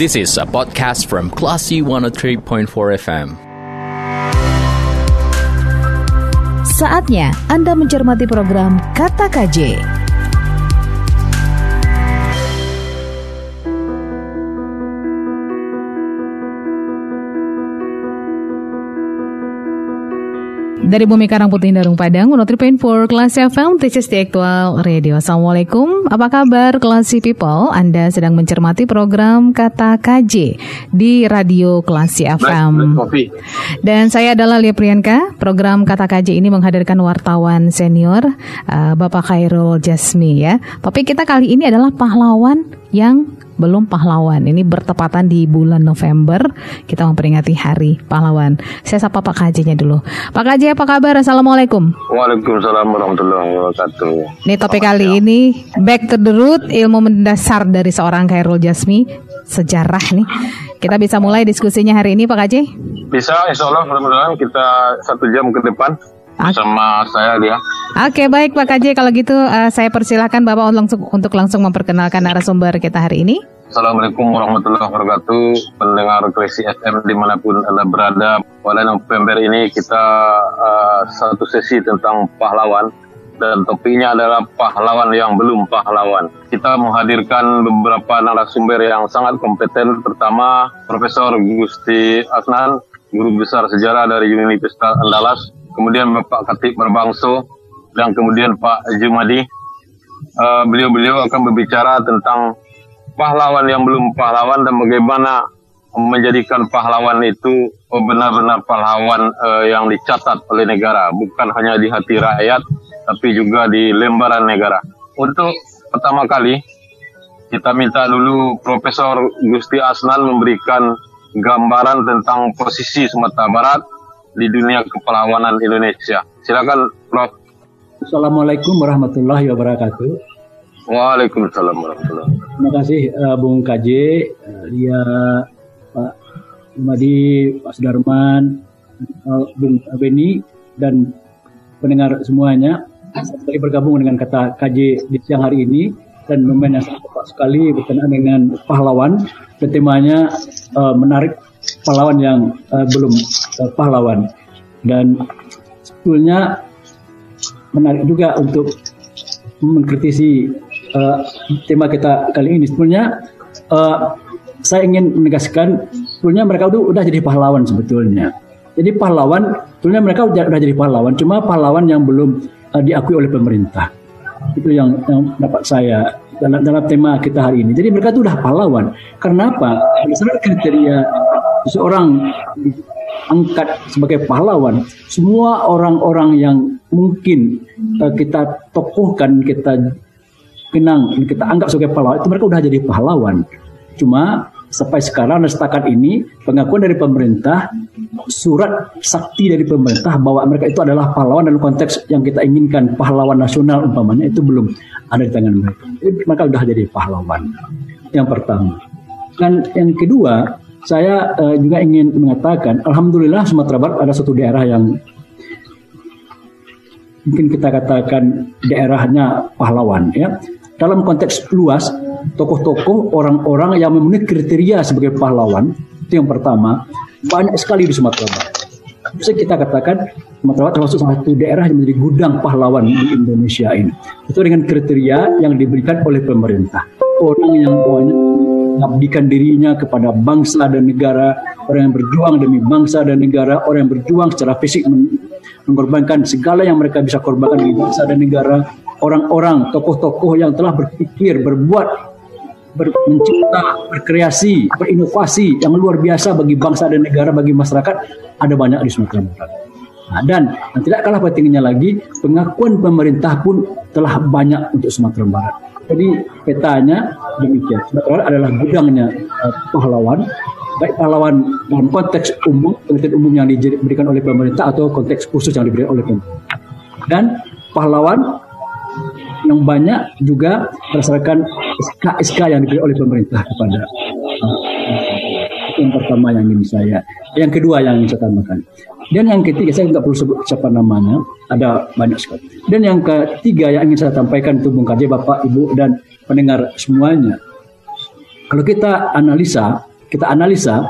This is a podcast from Classy 103.4 FM. Saatnya Anda mencermati program Kata KJ. Dari Bumi Karang Putih Darung Padang, 103.4 Kelas FM, this is the actual radio. Assalamualaikum, apa kabar Klasi People? Anda sedang mencermati program Kata KJ di Radio Klasi FM. Dan saya adalah Lia Priyanka. Program Kata KJ ini menghadirkan wartawan senior uh, Bapak Khairul Jasmi ya. Topik kita kali ini adalah pahlawan yang belum pahlawan. Ini bertepatan di bulan November kita memperingati Hari Pahlawan. Saya sapa Pak KJ-nya dulu. Pak KJ apa kabar? Assalamualaikum. Waalaikumsalam warahmatullahi wabarakatuh. Ini topik kali ini back to the root ilmu mendasar dari seorang Khairul Jasmi sejarah nih. Kita bisa mulai diskusinya hari ini Pak KJ? Bisa, insya Allah mudah-mudahan kita satu jam ke depan sama saya dia. Oke baik Pak KJ kalau gitu uh, saya persilahkan Bapak langsung untuk langsung memperkenalkan narasumber kita hari ini. Assalamualaikum warahmatullahi wabarakatuh pendengar Kresi FM di mana pun anda berada pada November ini kita uh, satu sesi tentang pahlawan dan topiknya adalah pahlawan yang belum pahlawan. Kita menghadirkan beberapa narasumber yang sangat kompeten. Pertama, Profesor Gusti Asnan, Guru Besar Sejarah dari Universitas Andalas, kemudian Bapak Katib Berbangso, dan kemudian Pak Jumadi. Uh, beliau-beliau akan berbicara tentang pahlawan yang belum pahlawan dan bagaimana menjadikan pahlawan itu benar-benar pahlawan uh, yang dicatat oleh negara, bukan hanya di hati rakyat, tapi juga di lembaran negara. Untuk pertama kali, kita minta dulu Profesor Gusti Asnan memberikan gambaran tentang posisi Sumatera Barat di dunia kepahlawanan Indonesia. Silakan, Prof. Assalamualaikum warahmatullahi wabarakatuh. Waalaikumsalam warahmatullahi wabarakatuh. Terima kasih uh, Bung KJ, uh, Lia, Pak Madi, Pak Sudarman, uh, Bung Beni, dan pendengar semuanya. Saya bergabung dengan kata KJ di siang hari ini dan momen yang sangat tepat sekali berkenaan dengan pahlawan. Dan temanya uh, menarik pahlawan yang uh, belum uh, pahlawan dan sebetulnya menarik juga untuk mengkritisi uh, tema kita kali ini sebetulnya uh, saya ingin menegaskan sebetulnya mereka itu udah jadi pahlawan sebetulnya jadi pahlawan sebetulnya mereka udah, udah jadi pahlawan cuma pahlawan yang belum uh, diakui oleh pemerintah itu yang, yang dapat saya dalam, dalam tema kita hari ini. Jadi mereka itu udah pahlawan. Karena apa? Kriteria seseorang angkat sebagai pahlawan, semua orang-orang yang mungkin uh, kita tokohkan, kita kenang, kita anggap sebagai pahlawan, itu mereka udah jadi pahlawan. Cuma sampai sekarang dan setakat ini pengakuan dari pemerintah surat sakti dari pemerintah bahwa mereka itu adalah pahlawan dalam konteks yang kita inginkan pahlawan nasional umpamanya itu belum ada di tangan mereka. Jadi mereka sudah jadi pahlawan. Yang pertama. Dan yang kedua, saya uh, juga ingin mengatakan alhamdulillah Sumatera Barat ada satu daerah yang mungkin kita katakan daerahnya pahlawan ya. Dalam konteks luas, tokoh-tokoh orang-orang yang memenuhi kriteria sebagai pahlawan itu yang pertama banyak sekali di Sumatera Barat. Bisa kita katakan Sumatera Barat termasuk satu daerah yang menjadi gudang pahlawan di Indonesia ini. Itu dengan kriteria yang diberikan oleh pemerintah. Orang yang banyak mengabdikan dirinya kepada bangsa dan negara, orang yang berjuang demi bangsa dan negara, orang yang berjuang secara fisik mengorbankan segala yang mereka bisa korbankan demi bangsa dan negara, orang-orang tokoh-tokoh yang telah berpikir, berbuat, ber, mencipta, berkreasi, berinovasi yang luar biasa bagi bangsa dan negara, bagi masyarakat ada banyak di Sumatera Barat. Nah, dan yang tidak kalah pentingnya lagi, pengakuan pemerintah pun telah banyak untuk Sumatera Barat. Jadi petanya demikian. Barat adalah gudangnya uh, pahlawan, baik pahlawan dalam konteks umum, pengertian umum yang diberikan oleh pemerintah atau konteks khusus yang diberikan oleh pemerintah. Dan pahlawan yang banyak juga berdasarkan SK-SK yang diberikan oleh pemerintah kepada uh, yang pertama yang ingin saya. Yang kedua yang ingin saya tambahkan. Dan yang ketiga, saya nggak perlu sebut siapa namanya, ada banyak sekali. Dan yang ketiga yang ingin saya sampaikan untuk Bung Karja, Bapak, Ibu, dan pendengar semuanya. Kalau kita analisa kita analisa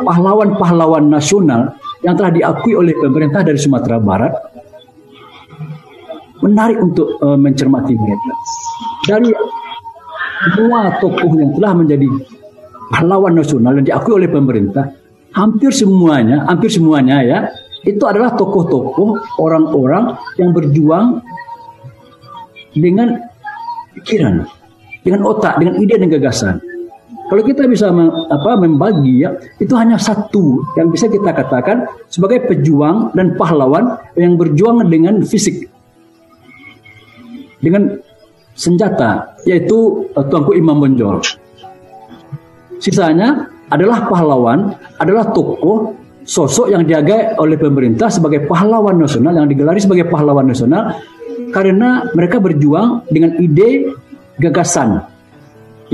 pahlawan-pahlawan nasional yang telah diakui oleh pemerintah dari Sumatera Barat menarik untuk uh, mencermati mereka. Dari semua tokoh yang telah menjadi pahlawan nasional yang diakui oleh pemerintah, hampir semuanya, hampir semuanya ya, itu adalah tokoh-tokoh orang-orang yang berjuang dengan pikiran, dengan otak, dengan ide dan gagasan. Kalau kita bisa apa, membagi ya, itu hanya satu yang bisa kita katakan sebagai pejuang dan pahlawan yang berjuang dengan fisik. Dengan senjata, yaitu uh, Tuanku Imam Bonjol. Sisanya adalah pahlawan, adalah tokoh, sosok yang diagai oleh pemerintah sebagai pahlawan nasional, yang digelari sebagai pahlawan nasional, karena mereka berjuang dengan ide gagasan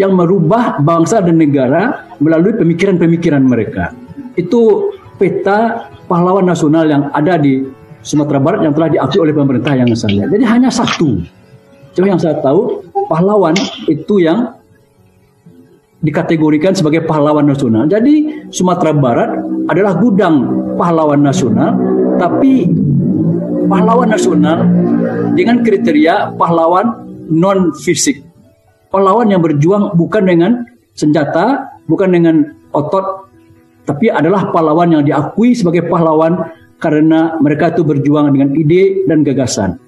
yang merubah bangsa dan negara melalui pemikiran-pemikiran mereka. Itu peta pahlawan nasional yang ada di Sumatera Barat yang telah diakui oleh pemerintah yang saya. Jadi hanya satu. Cuma yang saya tahu pahlawan itu yang dikategorikan sebagai pahlawan nasional. Jadi Sumatera Barat adalah gudang pahlawan nasional, tapi pahlawan nasional dengan kriteria pahlawan non fisik pahlawan yang berjuang bukan dengan senjata, bukan dengan otot, tapi adalah pahlawan yang diakui sebagai pahlawan karena mereka itu berjuang dengan ide dan gagasan.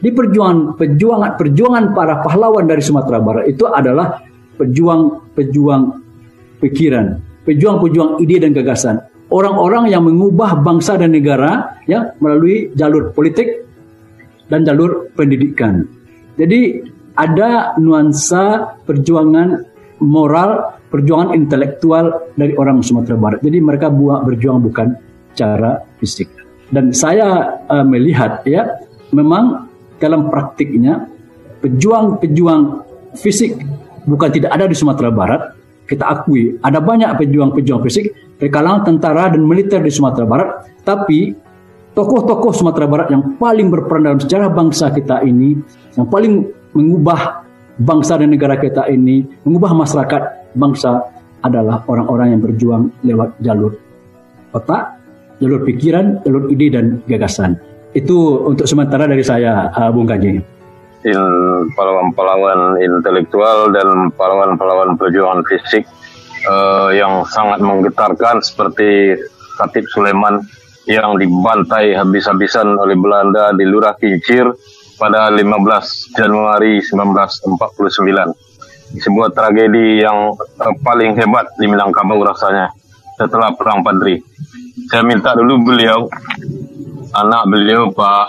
Di perjuangan perjuangan perjuangan para pahlawan dari Sumatera Barat itu adalah pejuang-pejuang pikiran, pejuang-pejuang ide dan gagasan. Orang-orang yang mengubah bangsa dan negara ya melalui jalur politik dan jalur pendidikan. Jadi ada nuansa perjuangan moral, perjuangan intelektual dari orang Sumatera Barat. Jadi mereka buat berjuang bukan cara fisik. Dan saya uh, melihat ya, memang dalam praktiknya pejuang-pejuang fisik bukan tidak ada di Sumatera Barat. Kita akui ada banyak pejuang-pejuang fisik dari kalangan tentara dan militer di Sumatera Barat, tapi tokoh-tokoh Sumatera Barat yang paling berperan dalam sejarah bangsa kita ini, yang paling mengubah bangsa dan negara kita ini, mengubah masyarakat bangsa adalah orang-orang yang berjuang lewat jalur otak, jalur pikiran, jalur ide dan gagasan. Itu untuk sementara dari saya, Bung Kaji. In pahlawan-pahlawan intelektual dan pahlawan-pahlawan perjuangan fisik uh, yang sangat menggetarkan seperti Khatib Sulaiman yang dibantai habis-habisan oleh Belanda di Lurah Kincir pada 15 Januari 1949. Sebuah tragedi yang uh, paling hebat di Minangkabau rasanya setelah Perang Padri. Saya minta dulu beliau, anak beliau Pak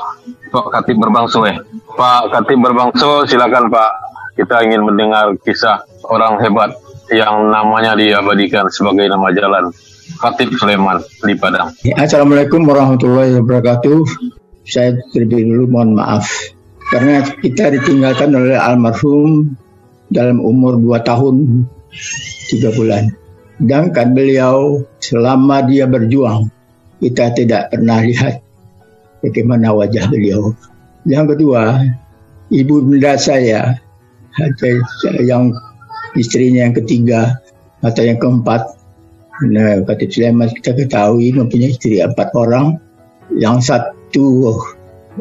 Pak Katib Berbangso eh. Pak Katib Berbangso silakan Pak. Kita ingin mendengar kisah orang hebat yang namanya diabadikan sebagai nama jalan. Katib Sulaiman di Padang. Assalamualaikum warahmatullahi wabarakatuh. Saya terlebih dulu mohon maaf karena kita ditinggalkan oleh almarhum dalam umur 2 tahun 3 bulan. Sedangkan beliau selama dia berjuang, kita tidak pernah lihat bagaimana wajah beliau. Yang kedua, ibu bunda saya, yang istrinya yang ketiga atau yang keempat, nah, Katib Sulaiman kita ketahui mempunyai istri empat orang, yang satu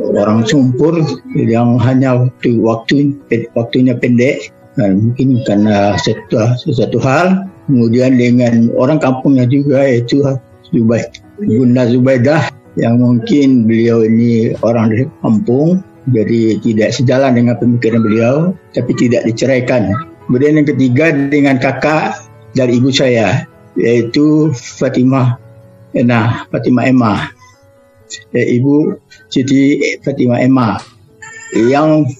orang sumpur yang hanya waktu waktu waktunya pendek. Dan mungkin karena sesuatu, sesuatu hal. Kemudian dengan orang kampungnya juga yaitu Zubaid Bunda Zubaidah yang mungkin beliau ini orang dari kampung jadi tidak sejalan dengan pemikiran beliau tapi tidak diceraikan. Kemudian yang ketiga dengan kakak dari ibu saya yaitu Fatimah Nah, Fatimah Emma. Ya, Ibu Siti Fatimah Emma. Yang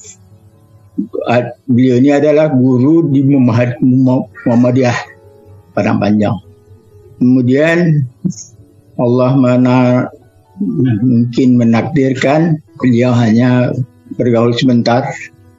uh, beliau ini adalah guru di Muhammadiyah Padang Panjang. Kemudian Allah mungkin menakdirkan beliau hanya bergaul sebentar.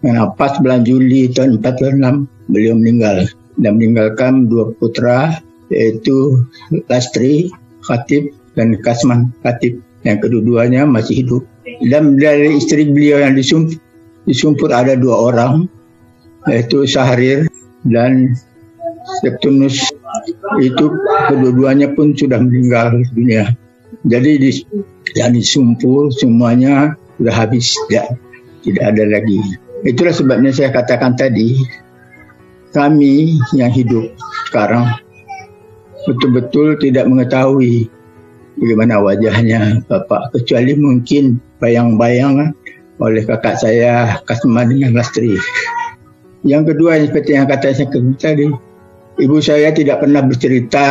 Kenapa bulan Juli tahun 46 beliau meninggal dan meninggalkan dua putra yaitu Lastri Khatib dan Kasman Khatib yang kedua-duanya masih hidup. Dan dari istri beliau yang disumpur, disumpur ada dua orang, yaitu Sahrir dan Septunus itu kedua-duanya pun sudah meninggal dunia. Jadi di yang disumpul semuanya sudah habis tidak tidak ada lagi. Itulah sebabnya saya katakan tadi kami yang hidup sekarang betul-betul tidak mengetahui bagaimana wajahnya Bapak kecuali mungkin bayang-bayang oleh kakak saya Kasma dengan Lastri. Yang kedua seperti yang kata saya tadi, ibu saya tidak pernah bercerita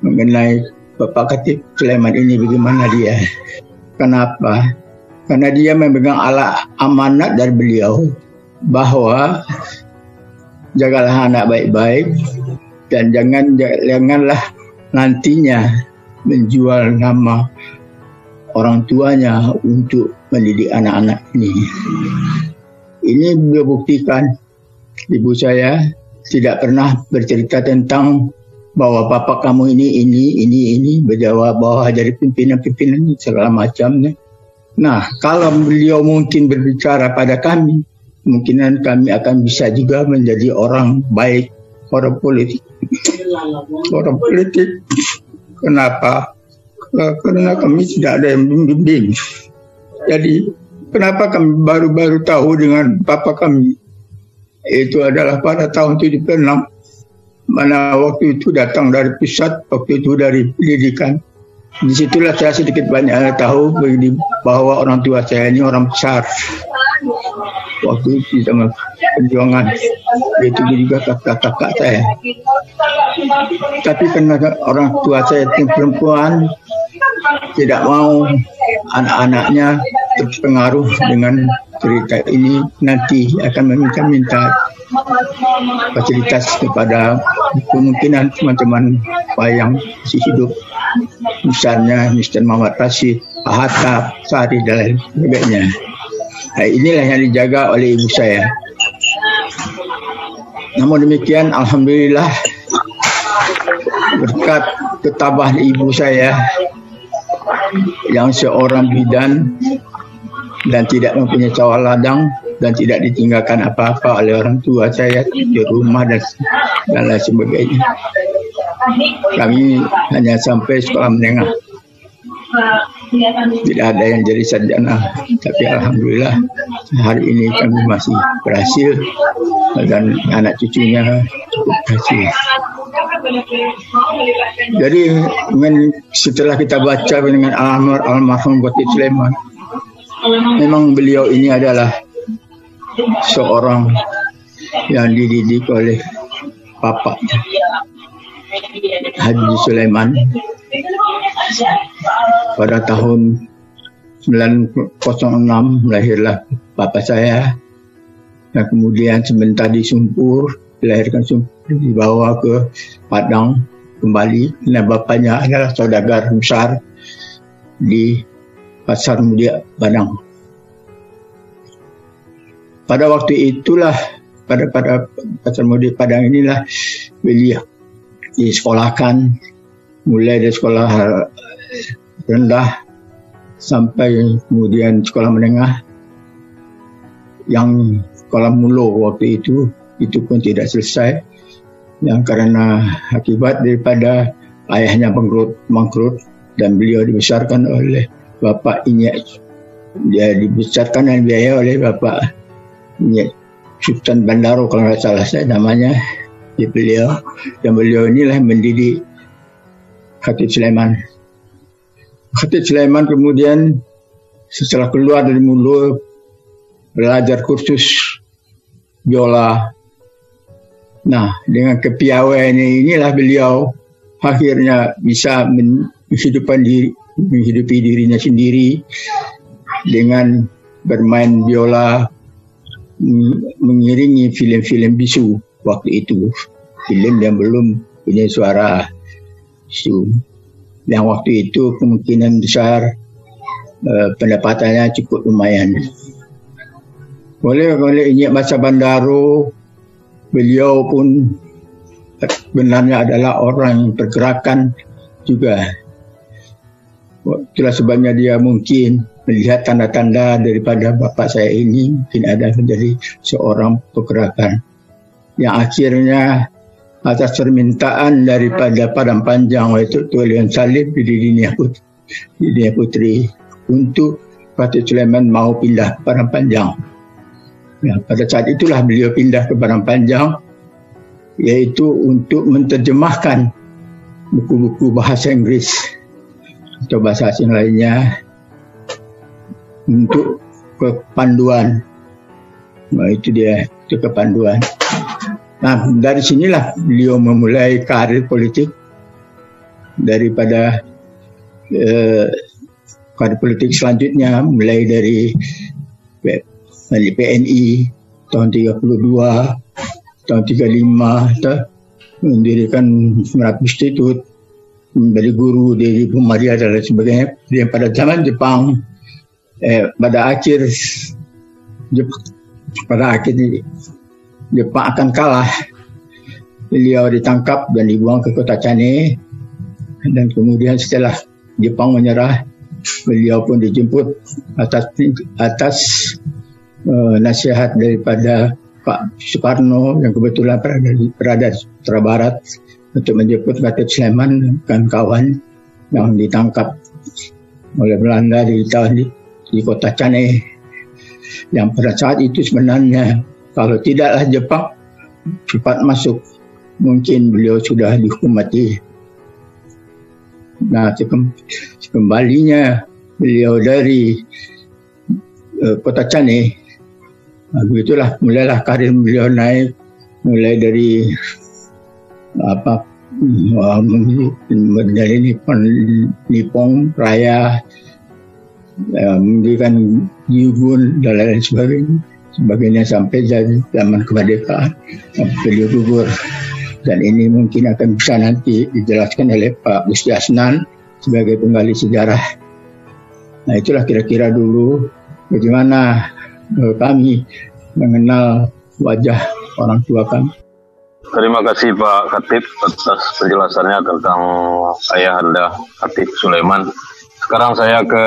mengenai Bapak Katib Sulaiman ini bagaimana dia. Kenapa? Karena dia memegang ala amanat dari beliau bahwa jagalah anak baik-baik dan jangan janganlah nantinya menjual nama orang tuanya untuk mendidik anak-anak ini. Ini beliau buktikan ibu saya tidak pernah bercerita tentang bahwa papa kamu ini ini ini ini berjawab bahwa jadi pimpinan-pimpinan segala macamnya. Nah, kalau beliau mungkin berbicara pada kami, kemungkinan kami akan bisa juga menjadi orang baik, orang politik. Orang politik. Kenapa? Karena kami tidak ada yang membimbing. Jadi Kenapa kami baru-baru tahu dengan papa kami? Itu adalah pada tahun 76. Mana waktu itu datang dari pusat, waktu itu dari pendidikan. Di situlah saya sedikit banyak tahu bahwa orang tua saya ini orang besar. Waktu itu sama perjuangan. Itu juga kakak-kakak saya. Tapi karena orang tua saya itu perempuan, tidak mau anak-anaknya terpengaruh dengan cerita ini nanti akan meminta-minta fasilitas kepada kemungkinan teman-teman yang masih hidup misalnya Mr. Muhammad Rashid, Hatta, Sari dan lain sebagainya. Nah, inilah yang dijaga oleh ibu saya. Namun demikian, Alhamdulillah berkat ketabahan ibu saya yang seorang bidan dan tidak mempunyai cawal ladang dan tidak ditinggalkan apa-apa oleh orang tua saya di rumah dan dan lain sebagainya. Kami hanya sampai sekolah menengah. Tidak ada yang jadi sarjana, tapi alhamdulillah hari ini kami masih berhasil dan anak cucunya cukup berhasil. Jadi setelah kita baca dengan almarhum Batik Sulaiman, memang beliau ini adalah seorang yang dididik oleh Bapak Haji Sulaiman pada tahun 906 lahirlah bapak saya dan kemudian sebentar di Sumpur dilahirkan Sumpur dibawa ke Padang kembali dan bapaknya adalah saudagar besar di Pasar Mulia Padang. Pada waktu itulah pada pada Pasar Mulia Padang inilah beliau disekolahkan. Mulai dari sekolah rendah sampai kemudian sekolah menengah. Yang sekolah mulu waktu itu itu pun tidak selesai. Yang karena akibat daripada ayahnya bangkrut bangkrut dan beliau dibesarkan oleh Bapak Inyek. Dia dibesarkan dan biaya oleh Bapak Inyek Sultan Bandaro kalau tidak salah saya namanya di beliau. Dan beliau inilah mendidik Khatib Sulaiman. Khatib Sulaiman kemudian setelah keluar dari mulut belajar kursus biola. Nah, dengan kepiawaian inilah beliau akhirnya bisa menghidupkan diri menghidupi dirinya sendiri dengan bermain biola mengiringi film-film bisu waktu itu. Film yang belum punya suara. Bisu. Yang waktu itu kemungkinan besar uh, pendapatannya cukup lumayan. Boleh boleh ingat masa Bandaro beliau pun benarnya adalah orang pergerakan juga. Itulah sebabnya dia mungkin melihat tanda-tanda daripada bapak saya ini mungkin ada menjadi seorang pergerakan yang akhirnya atas permintaan daripada Padang Panjang yaitu Tuan Salib di Dinia Putri, di Dinia Putri untuk Fatih Sulaiman mau pindah ke Padang Panjang. Ya, pada saat itulah beliau pindah ke Padang Panjang yaitu untuk menterjemahkan buku-buku bahasa Inggris atau bahasa asing lainnya untuk kepanduan. Nah, itu dia, itu kepanduan. Nah, dari sinilah beliau memulai karir politik daripada eh, karir politik selanjutnya mulai dari PNI tahun 32, tahun 35, ta, mendirikan Semerat Institute, menjadi guru di Ibu Maria dan lain sebagainya. Dan pada zaman Jepang, eh, pada akhir pada akhir Jepang akan kalah. Beliau ditangkap dan dibuang ke kota Cane dan kemudian setelah Jepang menyerah, beliau pun dijemput atas atas uh, nasihat daripada Pak Soekarno yang kebetulan berada di berada di Sumatera Barat untuk menjemput Batik Sleman dan kawan yang ditangkap oleh Belanda di tahun di, kota Cane yang pada saat itu sebenarnya kalau tidaklah Jepang cepat masuk, mungkin beliau sudah dihukum mati. Nah, kembalinya beliau dari uh, kota Cane, nah, begitulah mulailah karir beliau naik, mulai dari apa dari Nippon, Nippon Raya, mendirikan Yugun dan lain sebagainya sebagainya sampai zaman kemerdekaan beliau gugur dan ini mungkin akan bisa nanti dijelaskan oleh Pak Gusti Asnan sebagai penggali sejarah. Nah itulah kira-kira dulu bagaimana eh, kami mengenal wajah orang tua kami. Terima kasih Pak Katib atas penjelasannya tentang ayah anda Katib Sulaiman. Sekarang saya ke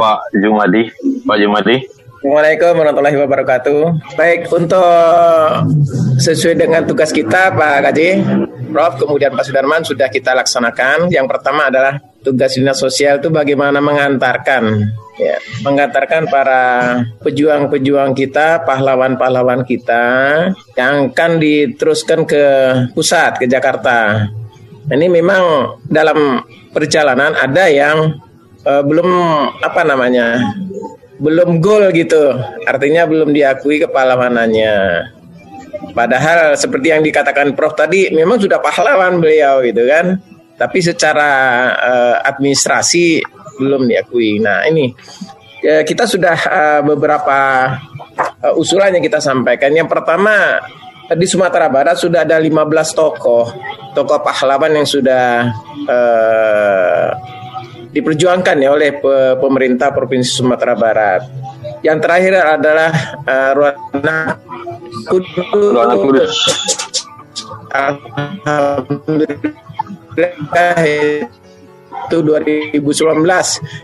Pak Jumadi. Pak Jumadi. Assalamualaikum warahmatullahi wabarakatuh. Baik, untuk sesuai dengan tugas kita Pak Kaji, Prof, kemudian Pak Sudarman sudah kita laksanakan. Yang pertama adalah tugas dinas sosial itu bagaimana mengantarkan ya, mengantarkan para pejuang-pejuang kita, pahlawan-pahlawan kita yang akan diteruskan ke pusat, ke Jakarta. Ini memang dalam perjalanan ada yang uh, belum apa namanya belum gol gitu. Artinya belum diakui kepahlawanannya. Padahal seperti yang dikatakan Prof tadi memang sudah pahlawan beliau gitu kan. Tapi secara uh, administrasi belum diakui. Nah, ini uh, kita sudah uh, beberapa uh, usulan yang kita sampaikan. Yang pertama di Sumatera Barat sudah ada 15 tokoh tokoh pahlawan yang sudah uh, diperjuangkan ya oleh pemerintah Provinsi Sumatera Barat. Yang terakhir adalah uh, Ruana Kudus. Ruana Kudus. Alhamdulillah itu 2019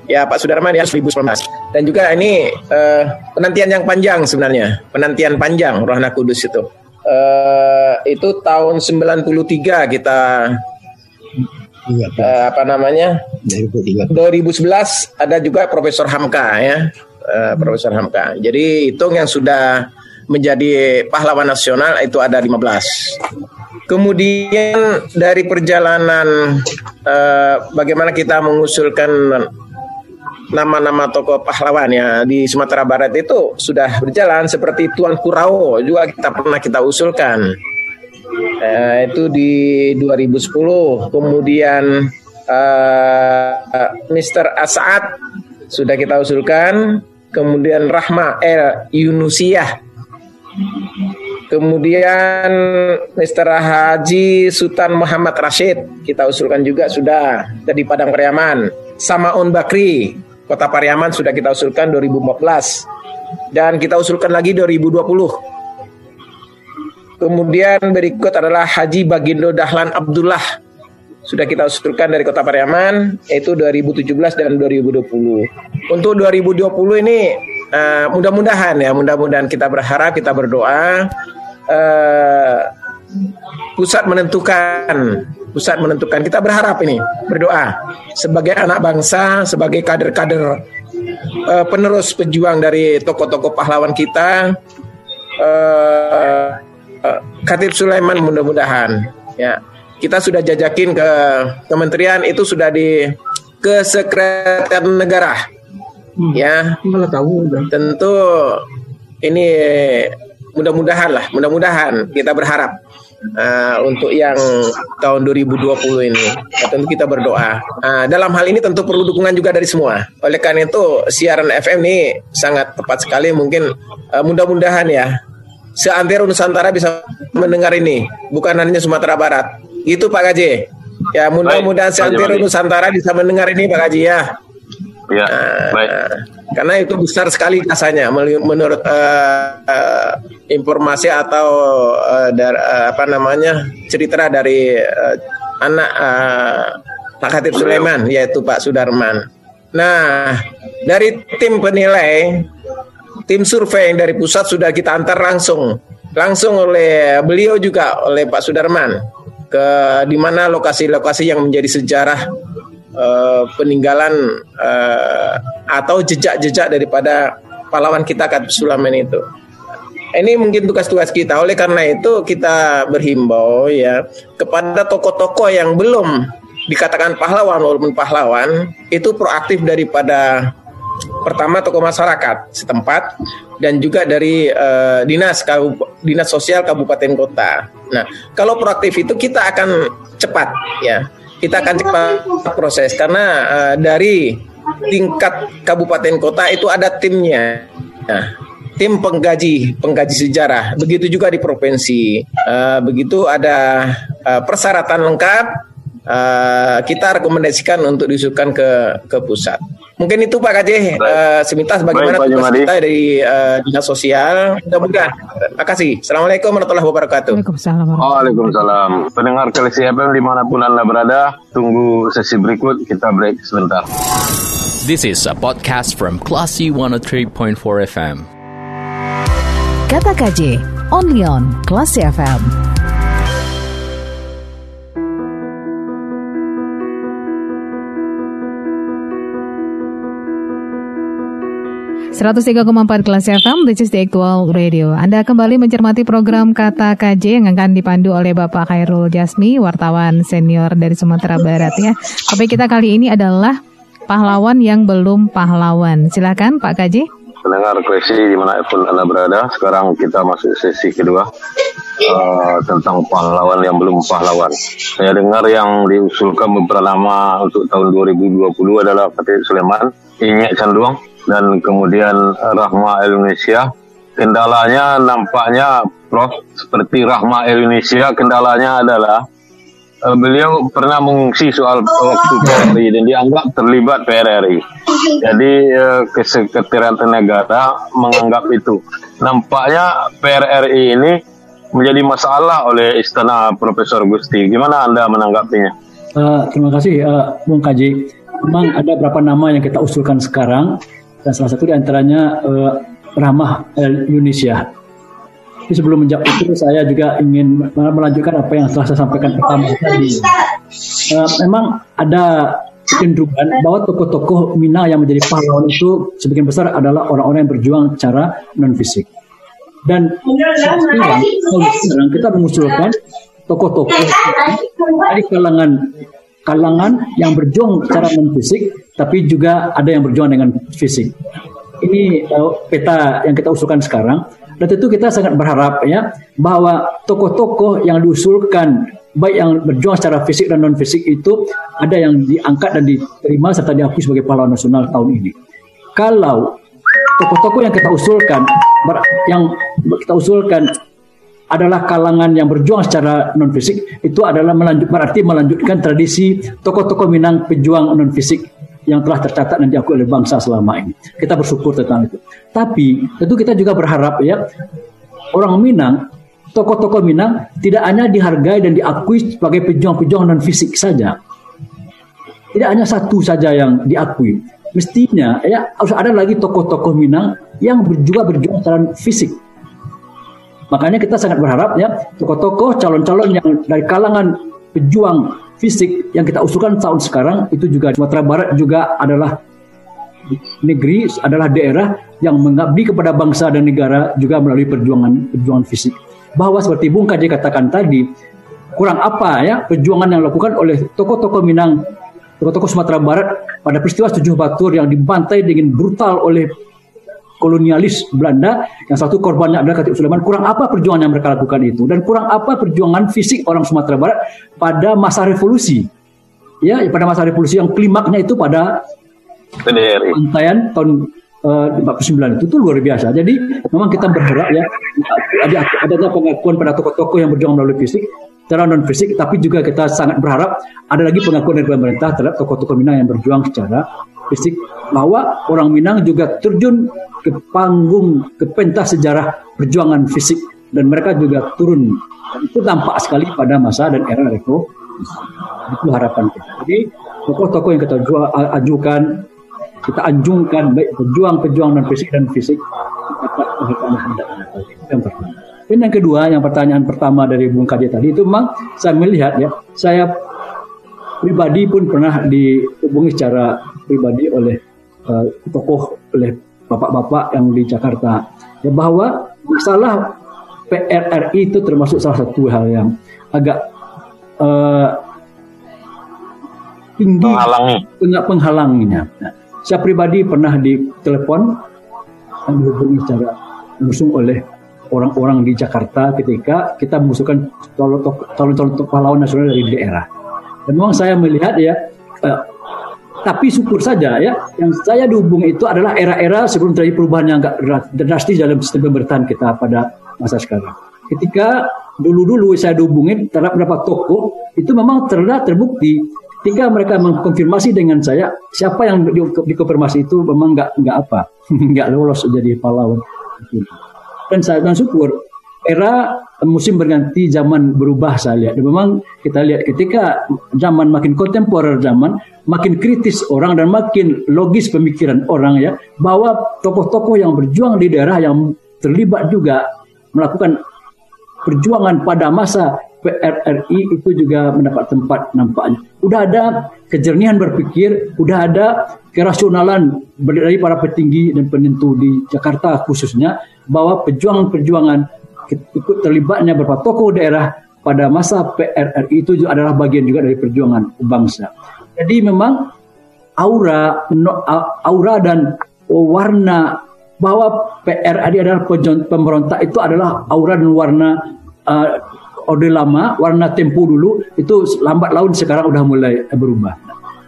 ya Pak Sudarman ya 2019 dan juga ini uh, penantian yang panjang sebenarnya penantian panjang Rohana Kudus itu uh, itu tahun 93 kita uh, apa namanya? 2011 ada juga Profesor Hamka ya. Uh, Profesor Hamka. Jadi hitung yang sudah menjadi pahlawan nasional itu ada 15 kemudian dari perjalanan uh, bagaimana kita mengusulkan nama-nama tokoh pahlawan ya di Sumatera Barat itu sudah berjalan seperti Tuan Kurao juga kita pernah kita usulkan uh, itu di 2010 kemudian uh, Mr. Asad sudah kita usulkan. Kemudian Rahma El Yunusiah. Kemudian Mr. Haji Sultan Muhammad Rashid kita usulkan juga sudah. Dari Padang Pariaman. Samaun Bakri Kota Pariaman sudah kita usulkan 2014 dan kita usulkan lagi 2020 Kemudian berikut adalah Haji Bagindo Dahlan Abdullah. Sudah kita usulkan dari Kota Pariaman yaitu 2017 dan 2020. Untuk 2020 ini uh, mudah-mudahan ya, mudah-mudahan kita berharap, kita berdoa uh, pusat menentukan pusat menentukan kita berharap ini berdoa sebagai anak bangsa sebagai kader-kader uh, penerus pejuang dari tokoh-tokoh pahlawan kita uh, uh, Katib Sulaiman mudah-mudahan ya kita sudah jajakin ke kementerian itu sudah di ke sekretariat negara hmm. ya malah tahu tentu ini mudah-mudahan lah mudah-mudahan kita berharap uh, untuk yang tahun 2020 ini. Ya, tentu kita berdoa. Uh, dalam hal ini tentu perlu dukungan juga dari semua. Oleh karena itu siaran FM ini sangat tepat sekali. Mungkin uh, mudah-mudahan ya seantero Nusantara bisa mendengar ini, bukan hanya Sumatera Barat. Itu Pak Gaji. Ya mudah-mudahan seantero Nusantara bisa mendengar ini Pak Gaji ya. Ya, baik. Karena itu besar sekali kasanya menurut uh, uh, informasi atau uh, dar, uh, apa namanya cerita dari uh, anak uh, Pak Hatip Sulaiman yaitu Pak Sudarman. Nah, dari tim penilai, tim survei yang dari pusat sudah kita antar langsung, langsung oleh beliau juga oleh Pak Sudarman ke di mana lokasi-lokasi yang menjadi sejarah uh, peninggalan uh, atau jejak-jejak daripada pahlawan kita Kat Sulaiman itu. Ini mungkin tugas-tugas kita. Oleh karena itu kita berhimbau ya kepada tokoh-tokoh yang belum dikatakan pahlawan walaupun pahlawan itu proaktif daripada pertama tokoh masyarakat setempat dan juga dari uh, dinas dinas sosial kabupaten kota. Nah, kalau proaktif itu kita akan cepat ya kita akan cepat proses karena uh, dari tingkat kabupaten kota itu ada timnya. Nah, tim penggaji penggaji sejarah. Begitu juga di provinsi. Uh, begitu ada uh, persyaratan lengkap. Uh, kita rekomendasikan untuk diusulkan ke ke pusat. Mungkin itu Pak Kajeh uh, semintas bagaimana Baik, tugas kita dari uh, dinas sosial. Mudah-mudahan. Terima kasih. Assalamualaikum warahmatullahi wabarakatuh. Waalaikumsalam. Waalaikumsalam. Pendengar Kelisi FM di mana pun anda berada, tunggu sesi berikut kita break sebentar. This is a podcast from Classy 103.4 FM. Kata KJ, only on Classy FM. 103,4 kelas FM, this is the actual radio. Anda kembali mencermati program Kata KJ yang akan dipandu oleh Bapak Khairul Jasmi, wartawan senior dari Sumatera Barat ya. Topik kita kali ini adalah pahlawan yang belum pahlawan. Silakan Pak KJ. Pendengar koleksi pun Anda berada, sekarang kita masuk sesi kedua uh, tentang pahlawan yang belum pahlawan. Saya dengar yang diusulkan beberapa nama untuk tahun 2020 adalah Fatih Sulaiman, Inyek Canduang, dan kemudian Rahma Indonesia. Kendalanya nampaknya Prof seperti Rahma Indonesia kendalanya adalah uh, beliau pernah mengungsi soal waktu PRI dan dianggap terlibat PRRI. Jadi uh, kesekretariat negara menganggap itu. Nampaknya PRRI ini menjadi masalah oleh istana Profesor Gusti. Gimana Anda menanggapinya? Uh, terima kasih uh, Bung Kaji. Memang ada beberapa nama yang kita usulkan sekarang dan salah satu di antaranya uh, Ramah Indonesia. Tapi sebelum menjawab itu saya juga ingin melanjutkan apa yang telah saya sampaikan pertama tadi. Uh, memang ada kecenderungan bahwa tokoh-tokoh Minang yang menjadi pahlawan itu sebagian besar adalah orang-orang yang berjuang secara non fisik. Dan sekarang, sekarang kita mengusulkan tokoh-tokoh dari kalangan kalangan yang berjuang secara non fisik, tapi juga ada yang berjuang dengan fisik. Ini uh, peta yang kita usulkan sekarang, dan tentu kita sangat berharap ya bahwa tokoh-tokoh yang diusulkan baik yang berjuang secara fisik dan non fisik itu ada yang diangkat dan diterima serta diakui sebagai pahlawan nasional tahun ini. Kalau tokoh-tokoh yang kita usulkan yang kita usulkan adalah kalangan yang berjuang secara non fisik itu adalah melanjut berarti melanjutkan tradisi tokoh-tokoh Minang pejuang non fisik yang telah tercatat dan diakui oleh bangsa selama ini. Kita bersyukur tentang itu. Tapi tentu kita juga berharap ya orang Minang, tokoh-tokoh Minang tidak hanya dihargai dan diakui sebagai pejuang-pejuang non fisik saja. Tidak hanya satu saja yang diakui. Mestinya ya harus ada lagi tokoh-tokoh Minang yang juga berjuang secara fisik Makanya kita sangat berharap ya tokoh-tokoh calon-calon yang dari kalangan pejuang fisik yang kita usulkan tahun sekarang itu juga Sumatera Barat juga adalah negeri adalah daerah yang mengabdi kepada bangsa dan negara juga melalui perjuangan perjuangan fisik. Bahwa seperti Bung Kaji katakan tadi, kurang apa ya perjuangan yang dilakukan oleh tokoh-tokoh Minang, tokoh-tokoh Sumatera Barat pada peristiwa Tujuh Batur yang dibantai dengan brutal oleh kolonialis Belanda yang satu korbannya adalah Katib Sulaiman. Kurang apa perjuangan yang mereka lakukan itu? Dan kurang apa perjuangan fisik orang Sumatera Barat pada masa revolusi? Ya pada masa revolusi yang klimaknya itu pada pantaian tahun uh, 49 itu, itu luar biasa. Jadi memang kita berharap ya. Ada adanya pengakuan pada tokoh-tokoh yang berjuang melalui fisik secara non fisik tapi juga kita sangat berharap ada lagi pengakuan dari pemerintah terhadap tokoh-tokoh Minang yang berjuang secara fisik bahwa orang Minang juga terjun ke panggung ke pentas sejarah perjuangan fisik. Dan mereka juga turun. Itu tampak sekali pada masa dan era Reko itu harapan kita. Jadi tokoh-tokoh yang kita ajukan kita anjungkan baik pejuang-pejuang non fisik dan fisik yang pertama. Dan yang kedua yang pertanyaan pertama dari Bung Kaji tadi itu memang saya melihat ya saya pribadi pun pernah dihubungi secara pribadi oleh uh, tokoh oleh bapak-bapak yang di Jakarta ya bahwa masalah PRRI itu termasuk salah satu hal yang agak uh, tinggi penghalangi penghalangnya. Nah, saya pribadi pernah ditelepon dan dihubungi secara langsung oleh orang-orang di Jakarta ketika kita mengusulkan calon-calon pahlawan nasional dari daerah. Dan memang saya melihat ya uh, tapi syukur saja ya, yang saya dihubungi itu adalah era-era sebelum terjadi perubahan yang agak drastis dalam sistem pemerintahan kita pada masa sekarang. Ketika dulu-dulu saya dihubungi terhadap beberapa tokoh, itu memang terlihat terbukti ketika mereka mengkonfirmasi dengan saya siapa yang di, dikonfirmasi itu memang nggak nggak apa nggak lolos jadi pahlawan dan saya dan syukur era musim berganti zaman berubah saya lihat dan memang kita lihat ketika zaman makin kontemporer zaman makin kritis orang dan makin logis pemikiran orang ya bahwa tokoh-tokoh yang berjuang di daerah yang terlibat juga melakukan perjuangan pada masa PRRI itu juga mendapat tempat nampaknya. Udah ada kejernihan berpikir, udah ada kerasionalan dari para petinggi dan penentu di Jakarta khususnya bahwa perjuangan-perjuangan ikut terlibatnya beberapa tokoh daerah pada masa PRRI itu juga adalah bagian juga dari perjuangan bangsa. Jadi memang aura aura dan warna bahwa PRRI adalah pemberontak itu adalah aura dan warna uh, orde lama, warna tempo dulu itu lambat laun sekarang udah mulai berubah.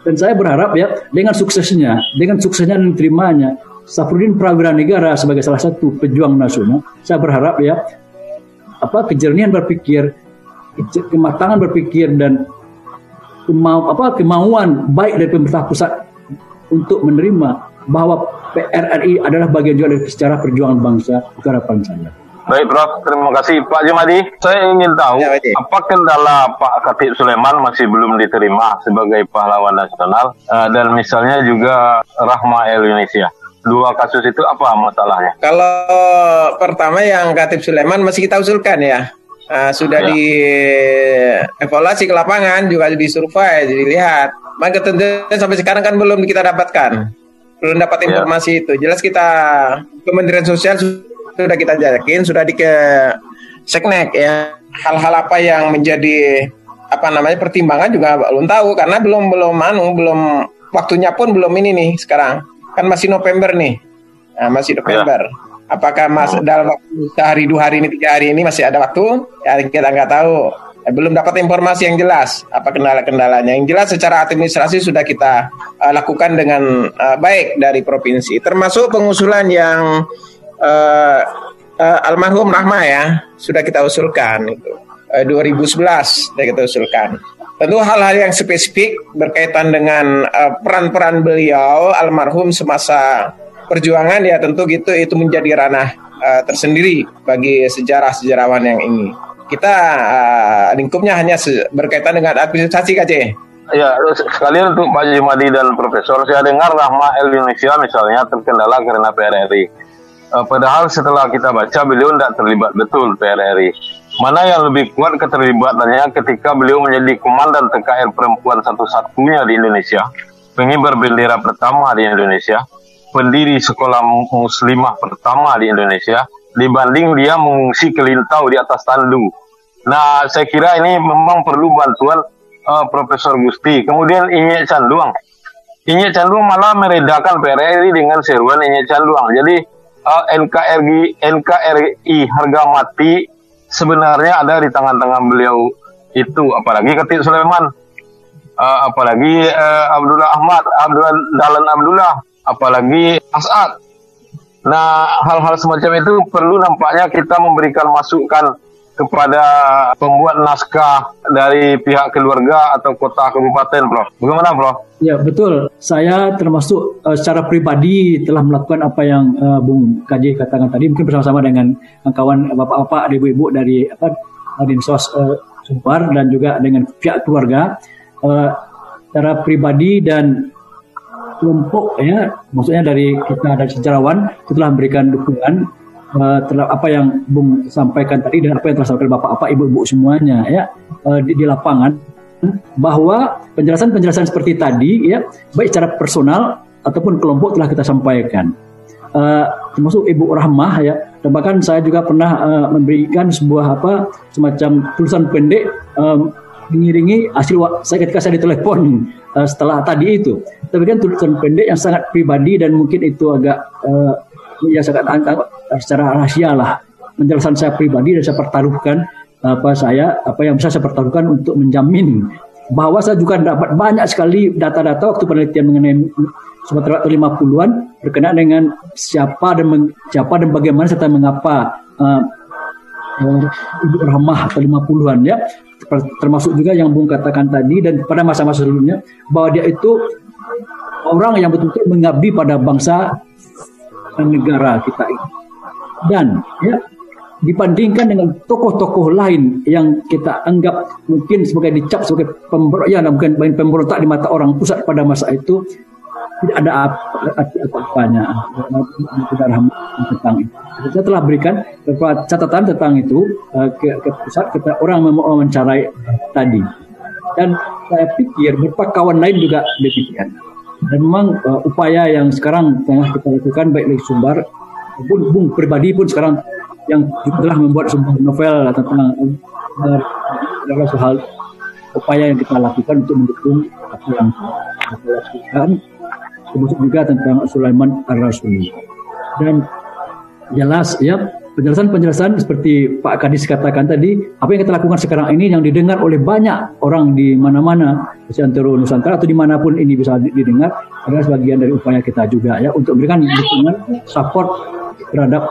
Dan saya berharap ya dengan suksesnya, dengan suksesnya dan terimanya Safrudin Prawira Negara sebagai salah satu pejuang nasional, saya berharap ya apa kejernihan berpikir, kematangan berpikir dan kemau, apa kemauan baik dari pemerintah pusat untuk menerima bahwa PRRI adalah bagian juga dari sejarah perjuangan bangsa itu harapan saya. Baik Prof, terima kasih Pak Jumadi. Saya ingin tahu ya, apa kendala Pak Katib Sulaiman masih belum diterima sebagai pahlawan nasional uh, dan misalnya juga Rahma Indonesia. Dua kasus itu apa masalahnya? Kalau pertama yang Katib Sulaiman masih kita usulkan ya. Uh, sudah ya. di evaluasi ke lapangan juga disurvey dilihat maka tentunya sampai sekarang kan belum kita dapatkan belum dapat ya. informasi ya. itu jelas kita Kementerian Sosial sudah kita jakin sudah di ke seknek ya hal-hal apa yang menjadi apa namanya pertimbangan juga belum tahu karena belum belum anu belum waktunya pun belum ini nih sekarang kan masih November nih nah, masih November ya. Apakah mas oh. dalam waktu sehari dua hari ini tiga hari ini masih ada waktu? Ya kita nggak tahu. Ya, belum dapat informasi yang jelas apa kendala-kendalanya. Yang jelas secara administrasi sudah kita uh, lakukan dengan uh, baik dari provinsi, termasuk pengusulan yang uh, uh, almarhum Rahma ya sudah kita usulkan itu uh, 2011 sudah kita usulkan. Tentu hal-hal yang spesifik berkaitan dengan peran-peran uh, beliau almarhum semasa perjuangan ya tentu gitu itu menjadi ranah uh, tersendiri bagi sejarah sejarawan yang ini. Kita uh, lingkupnya hanya berkaitan dengan administrasi KJ. Ya, sekalian untuk Pak Jumadi dan Profesor, saya dengar Rahma Indonesia misalnya terkendala karena PRRI. Uh, padahal setelah kita baca beliau tidak terlibat betul PRRI. Mana yang lebih kuat keterlibatannya ketika beliau menjadi komandan TKR perempuan satu-satunya di Indonesia, pengibar bendera pertama di Indonesia, pendiri sekolah muslimah pertama di Indonesia, dibanding dia mengungsi ke Lintau di atas tandu. Nah, saya kira ini memang perlu bantuan uh, Profesor Gusti. Kemudian Inye Canduang. Inye Canduang malah meredakan PRRI dengan seruan Inye Canduang. Jadi uh, NKRI, NKRI harga mati sebenarnya ada di tangan-tangan beliau itu. Apalagi Ketik Sulaiman. Uh, apalagi uh, Abdullah Ahmad, Abdullah Dalan Abdullah, apalagi Asad. Nah, hal-hal semacam itu perlu nampaknya kita memberikan masukan kepada pembuat naskah dari pihak keluarga atau kota kabupaten, Prof. Bagaimana, Prof? Ya, betul. Saya termasuk uh, secara pribadi telah melakukan apa yang uh, Bung Kaji katakan tadi, mungkin bersama-sama dengan kawan bapak-bapak, ibu-ibu dari apa Dinsos uh, Sumpar dan juga dengan pihak keluarga. Uh, secara pribadi dan kelompok ya, maksudnya dari kita dari sejarawan telah memberikan dukungan uh, apa yang Bung sampaikan tadi dan apa yang telah sampaikan Bapak-bapak, Ibu-ibu semuanya ya uh, di, di lapangan bahwa penjelasan-penjelasan seperti tadi ya baik secara personal ataupun kelompok telah kita sampaikan. Uh, termasuk Ibu Rahmah ya dan bahkan saya juga pernah uh, memberikan sebuah apa semacam tulisan pendek um, mengiringi hasil saya ketika saya ditelepon uh, setelah tadi itu tapi kan tulisan pendek yang sangat pribadi dan mungkin itu agak uh, ya sangat secara rahasia lah penjelasan saya pribadi dan saya pertaruhkan apa saya apa yang bisa saya pertaruhkan untuk menjamin bahwa saya juga dapat banyak sekali data-data waktu penelitian mengenai Sumatera 50-an berkenaan dengan siapa dan meng, siapa dan bagaimana serta mengapa uh, Ibu Rahmah atau 50-an ya termasuk juga yang Bung katakan tadi dan pada masa-masa sebelumnya bahwa dia itu orang yang betul-betul mengabdi pada bangsa dan negara kita ini. Dan ya dibandingkan dengan tokoh-tokoh lain yang kita anggap mungkin sebagai dicap sebagai pemberontak, ya mungkin pemberontak di mata orang pusat pada masa itu tidak ada apa-apanya tidak ada tentang itu. Saya telah berikan beberapa catatan tentang itu eh, ke, ke pusat kita orang mewawancarai tadi dan saya pikir beberapa kawan lain juga demikian. Dan memang uh, upaya yang sekarang tengah kita lakukan baik dari Sumbar pun Bung pribadi pun sekarang yang telah membuat sebuah novel tentang uh, soal upaya yang kita lakukan untuk mendukung apa yang kita lakukan termasuk juga tentang Sulaiman Ar-Rasuli dan jelas ya penjelasan-penjelasan seperti Pak Kadis katakan tadi, apa yang kita lakukan sekarang ini yang didengar oleh banyak orang di mana-mana, di antara Nusantara atau di mana pun ini bisa didengar, adalah sebagian dari upaya kita juga ya untuk memberikan dukungan support terhadap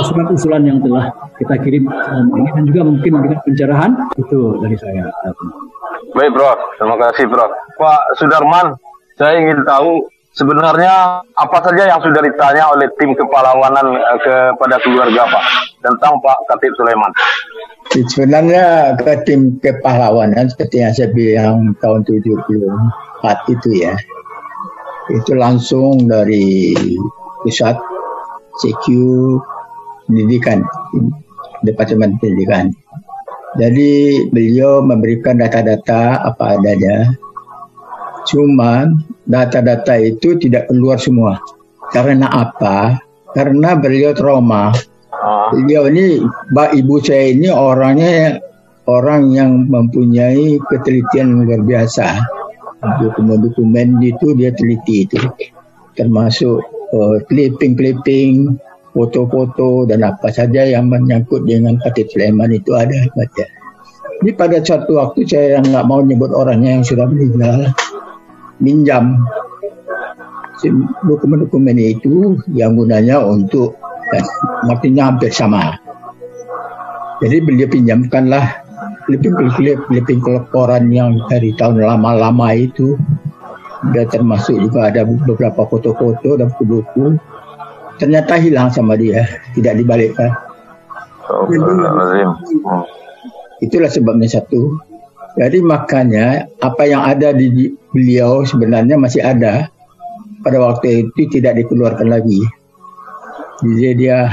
usulan-usulan yang telah kita kirim ini dan juga mungkin memberikan pencerahan itu dari saya. Baik, Bro. Terima kasih, Bro. Pak Sudarman, saya ingin tahu sebenarnya apa saja yang sudah ditanya oleh tim kepahlawanan uh, kepada keluarga Pak tentang Pak Katib Sulaiman? Sebenarnya ke tim kepahlawanan seperti yang saya bilang tahun 74 itu ya, itu langsung dari pusat CQ pendidikan, Departemen Pendidikan. Jadi beliau memberikan data-data apa adanya Cuma data-data itu tidak keluar semua. Karena apa? Karena beliau trauma. Ah. Beliau ini, mbak ibu saya ini orangnya orang yang mempunyai ketelitian luar biasa. Dokumen-dokumen itu dia teliti itu. Termasuk uh, clipping-clipping, foto-foto dan apa saja yang menyangkut dengan Katib Sulaiman itu ada. Ini pada suatu waktu saya nggak mau nyebut orangnya yang sudah meninggal minjam dokumen-dokumen itu yang gunanya untuk eh, artinya hampir sama. Jadi beliau pinjamkanlah clipping-clip, clipping laporan yang dari tahun lama-lama itu. Dan termasuk juga ada beberapa foto-foto dan buku-buku. Ternyata hilang sama dia, tidak dibalikkan. Itulah sebabnya satu. Jadi makanya apa yang ada di beliau sebenarnya masih ada pada waktu itu tidak dikeluarkan lagi. Jadi dia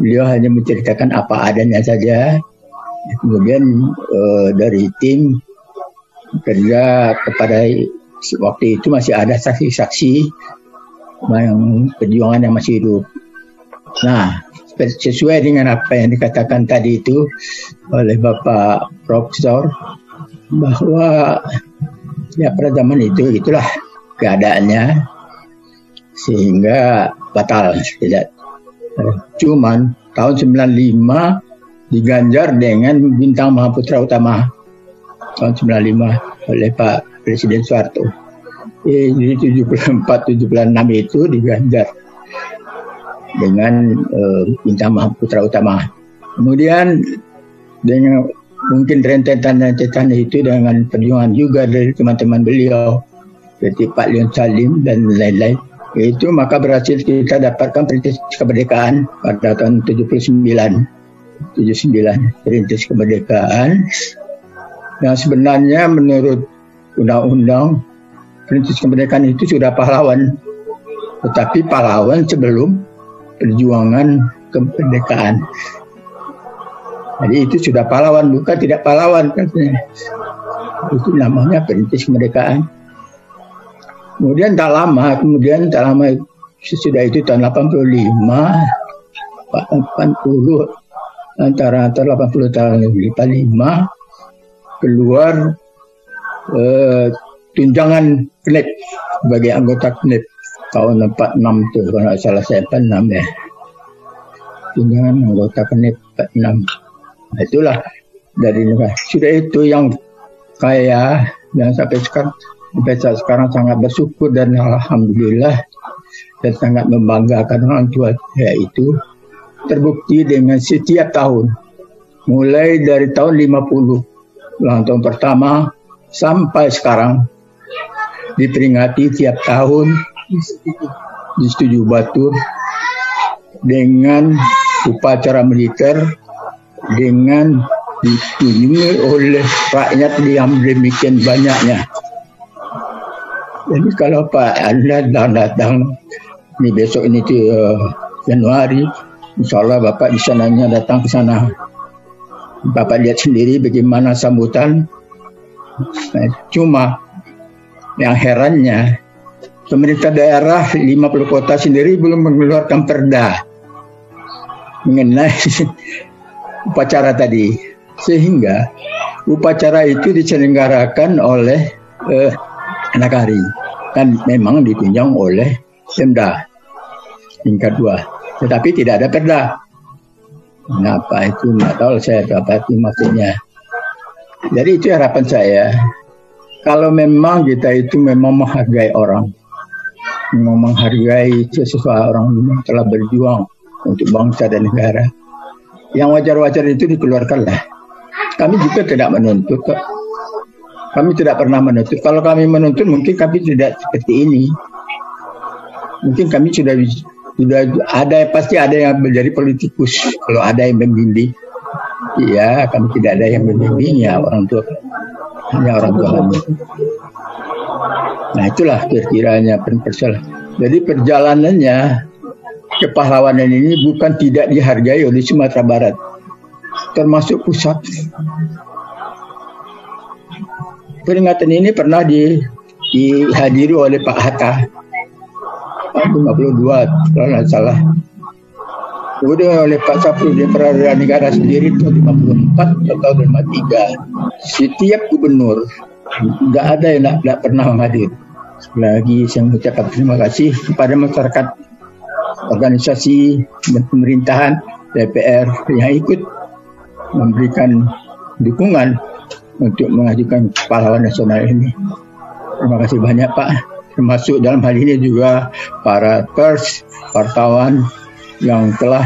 beliau hanya menceritakan apa adanya saja. Kemudian uh, dari tim kerja kepada waktu itu masih ada saksi-saksi yang perjuangan yang masih hidup. Nah, sesuai dengan apa yang dikatakan tadi itu oleh Bapak Profesor bahwa ya pada zaman itu itulah keadaannya sehingga batal tidak cuman tahun 95 diganjar dengan bintang Mahaputra Utama tahun 95 oleh Pak Presiden Soeharto. Eh, jadi 74 76 itu diganjar dengan uh, bintang Mahaputra Utama. Kemudian dengan mungkin rentetan-rentetan itu dengan perjuangan juga dari teman-teman beliau seperti Pak Leon Salim dan lain-lain itu maka berhasil kita dapatkan perintis kemerdekaan pada tahun 79 79 perintis kemerdekaan yang sebenarnya menurut undang-undang perintis kemerdekaan itu sudah pahlawan tetapi pahlawan sebelum perjuangan kemerdekaan jadi itu sudah pahlawan, bukan tidak pahlawan katanya. Itu namanya perintis kemerdekaan. Kemudian tak lama, kemudian tak lama sesudah itu tahun 85, 80, antara antara 80 tahun 85, keluar eh, tunjangan KNEP sebagai anggota KNEP tahun 46 itu kalau salah saya 46 ya. Tunjangan anggota KNEP 46 Nah, itulah dari negara. Sudah itu yang kaya yang sampai sekarang sampai sekarang sangat bersyukur dan alhamdulillah dan sangat membanggakan orang tua saya itu. Terbukti dengan setiap tahun. Mulai dari tahun 50 ulang tahun pertama sampai sekarang diperingati tiap tahun di Setuju Batu dengan upacara militer dengan dikunjungi oleh rakyat yang demikian banyaknya. Jadi kalau Pak Anda datang datang ini besok ini tu uh, Januari, insya Allah Bapak bisa nanya datang ke sana. Bapak lihat sendiri bagaimana sambutan. Nah, cuma yang herannya pemerintah daerah 50 kota sendiri belum mengeluarkan perda mengenai upacara tadi. Sehingga upacara itu diselenggarakan oleh eh, Nagari dan memang ditunjang oleh Pemda tingkat dua. Tetapi tidak ada perda. Kenapa itu? Nggak tahu saya apa itu maksudnya jadi itu harapan saya kalau memang kita itu memang menghargai orang memang menghargai seseorang yang telah berjuang untuk bangsa dan negara yang wajar-wajar itu dikeluarkanlah. Kami juga tidak menuntut kok. Kami tidak pernah menuntut. Kalau kami menuntut mungkin kami tidak seperti ini. Mungkin kami sudah sudah ada pasti ada yang menjadi politikus. Kalau ada yang membimbing, iya kami tidak ada yang membimbing ya orang tua hanya orang tua kami. Nah itulah kira-kiranya persoalan. Jadi perjalanannya kepahlawanan ini bukan tidak dihargai oleh Sumatera Barat, termasuk pusat. Peringatan ini pernah di, dihadiri oleh Pak Hatta tahun 52 kalau tidak salah. Kemudian oleh Pak Sapri di Peradilan Negara sendiri tahun 54 atau 53. Setiap gubernur tidak ada yang tidak pernah menghadir. Lagi saya mengucapkan terima kasih kepada masyarakat organisasi dan pemerintahan DPR yang ikut memberikan dukungan untuk mengajukan pahlawan nasional ini. Terima kasih banyak Pak. Termasuk dalam hal ini juga para pers, wartawan yang telah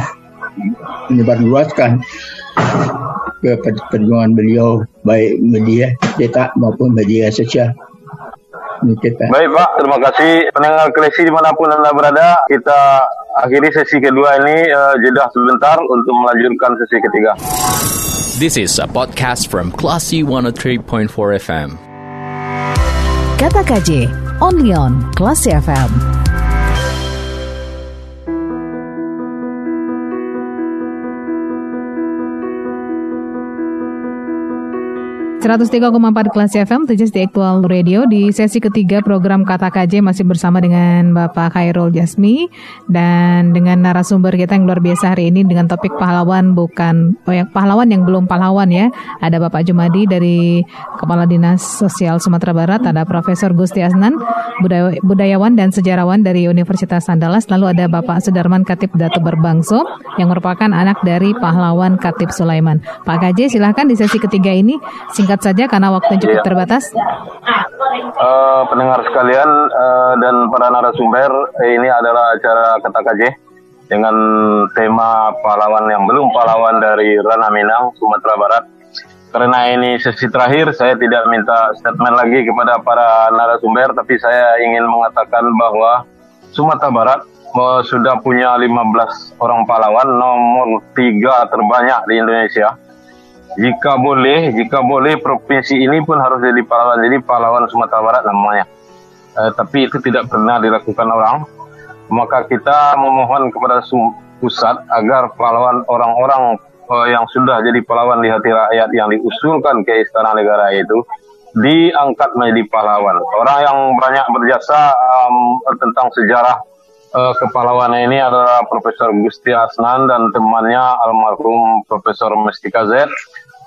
menyebarluaskan ke perjuangan beliau baik media cetak maupun media sosial kita. Baik Pak, terima kasih pendengar Klesi di mana pun Anda berada. Kita akhiri sesi kedua ini uh, jeda sebentar untuk melanjutkan sesi ketiga. This is a podcast from Classy 103.4 FM. Kata KJ, only on Classy FM. 103,4 kelas FM, di Aktual Radio. Di sesi ketiga program Kata KJ masih bersama dengan Bapak Khairul Jasmi dan dengan narasumber kita yang luar biasa hari ini dengan topik pahlawan bukan oh ya, pahlawan yang belum pahlawan ya. Ada Bapak Jumadi dari Kepala Dinas Sosial Sumatera Barat, ada Profesor Gusti Asnan, budayawan dan sejarawan dari Universitas Andalas, lalu ada Bapak Sudarman Katib Datu Berbangso yang merupakan anak dari pahlawan Katib Sulaiman. Pak KJ silahkan di sesi ketiga ini singkat singkat saja karena waktu yang cukup ya. terbatas. Uh, pendengar sekalian uh, dan para narasumber, ini adalah acara Kata KJ dengan tema pahlawan yang belum pahlawan dari Rana Minang, Sumatera Barat. Karena ini sesi terakhir, saya tidak minta statement lagi kepada para narasumber, tapi saya ingin mengatakan bahwa Sumatera Barat uh, sudah punya 15 orang pahlawan, nomor tiga terbanyak di Indonesia jika boleh, jika boleh provinsi ini pun harus jadi pahlawan. Jadi pahlawan Sumatera Barat namanya. Eh, tapi itu tidak pernah dilakukan orang. Maka kita memohon kepada pusat agar pahlawan orang-orang eh, yang sudah jadi pahlawan di hati rakyat yang diusulkan ke Istana Negara itu diangkat menjadi pahlawan. Orang yang banyak berjasa um, tentang sejarah uh, kepahlawanan ini adalah Profesor Gusti Asnan dan temannya almarhum Profesor Mestika Z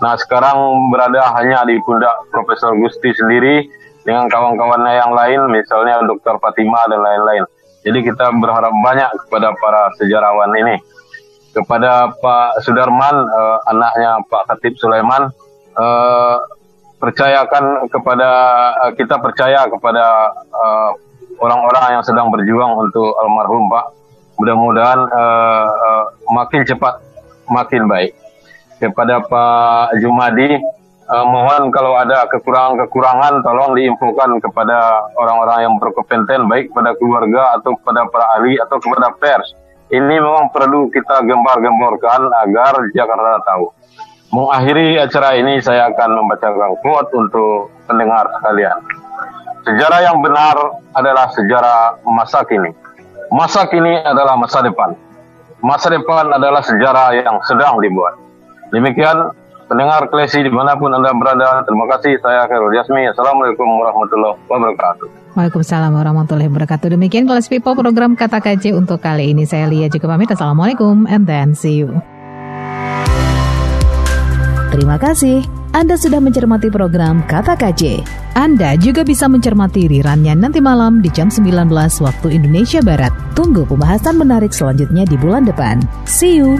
Nah sekarang berada hanya di pundak Profesor Gusti sendiri dengan kawan-kawannya yang lain, misalnya Dr. Fatima dan lain-lain. Jadi kita berharap banyak kepada para sejarawan ini. Kepada Pak Sudarman, uh, anaknya Pak Khatib Sulaiman, uh, percayakan kepada uh, kita percaya kepada orang-orang uh, yang sedang berjuang untuk almarhum Pak. Mudah-mudahan uh, uh, makin cepat, makin baik kepada Pak Jumadi uh, mohon kalau ada kekurangan-kekurangan tolong diinfokan kepada orang-orang yang berkompeten baik kepada keluarga atau kepada para ahli atau kepada pers. Ini memang perlu kita gembar-gemborkan agar Jakarta tahu. Mengakhiri acara ini saya akan membacakan quote untuk pendengar sekalian. Sejarah yang benar adalah sejarah masa kini. Masa kini adalah masa depan. Masa depan adalah sejarah yang sedang dibuat. Demikian pendengar klesi di mana pun Anda berada. Terima kasih. Saya Khairul Yasmi. Assalamualaikum warahmatullahi wabarakatuh. Waalaikumsalam warahmatullahi wabarakatuh. Demikian Kelas People program Kata KJ untuk kali ini. Saya Lia juga pamit. Assalamualaikum and then see you. Terima kasih. Anda sudah mencermati program Kata KJ. Anda juga bisa mencermati rirannya nanti malam di jam 19 waktu Indonesia Barat. Tunggu pembahasan menarik selanjutnya di bulan depan. See you.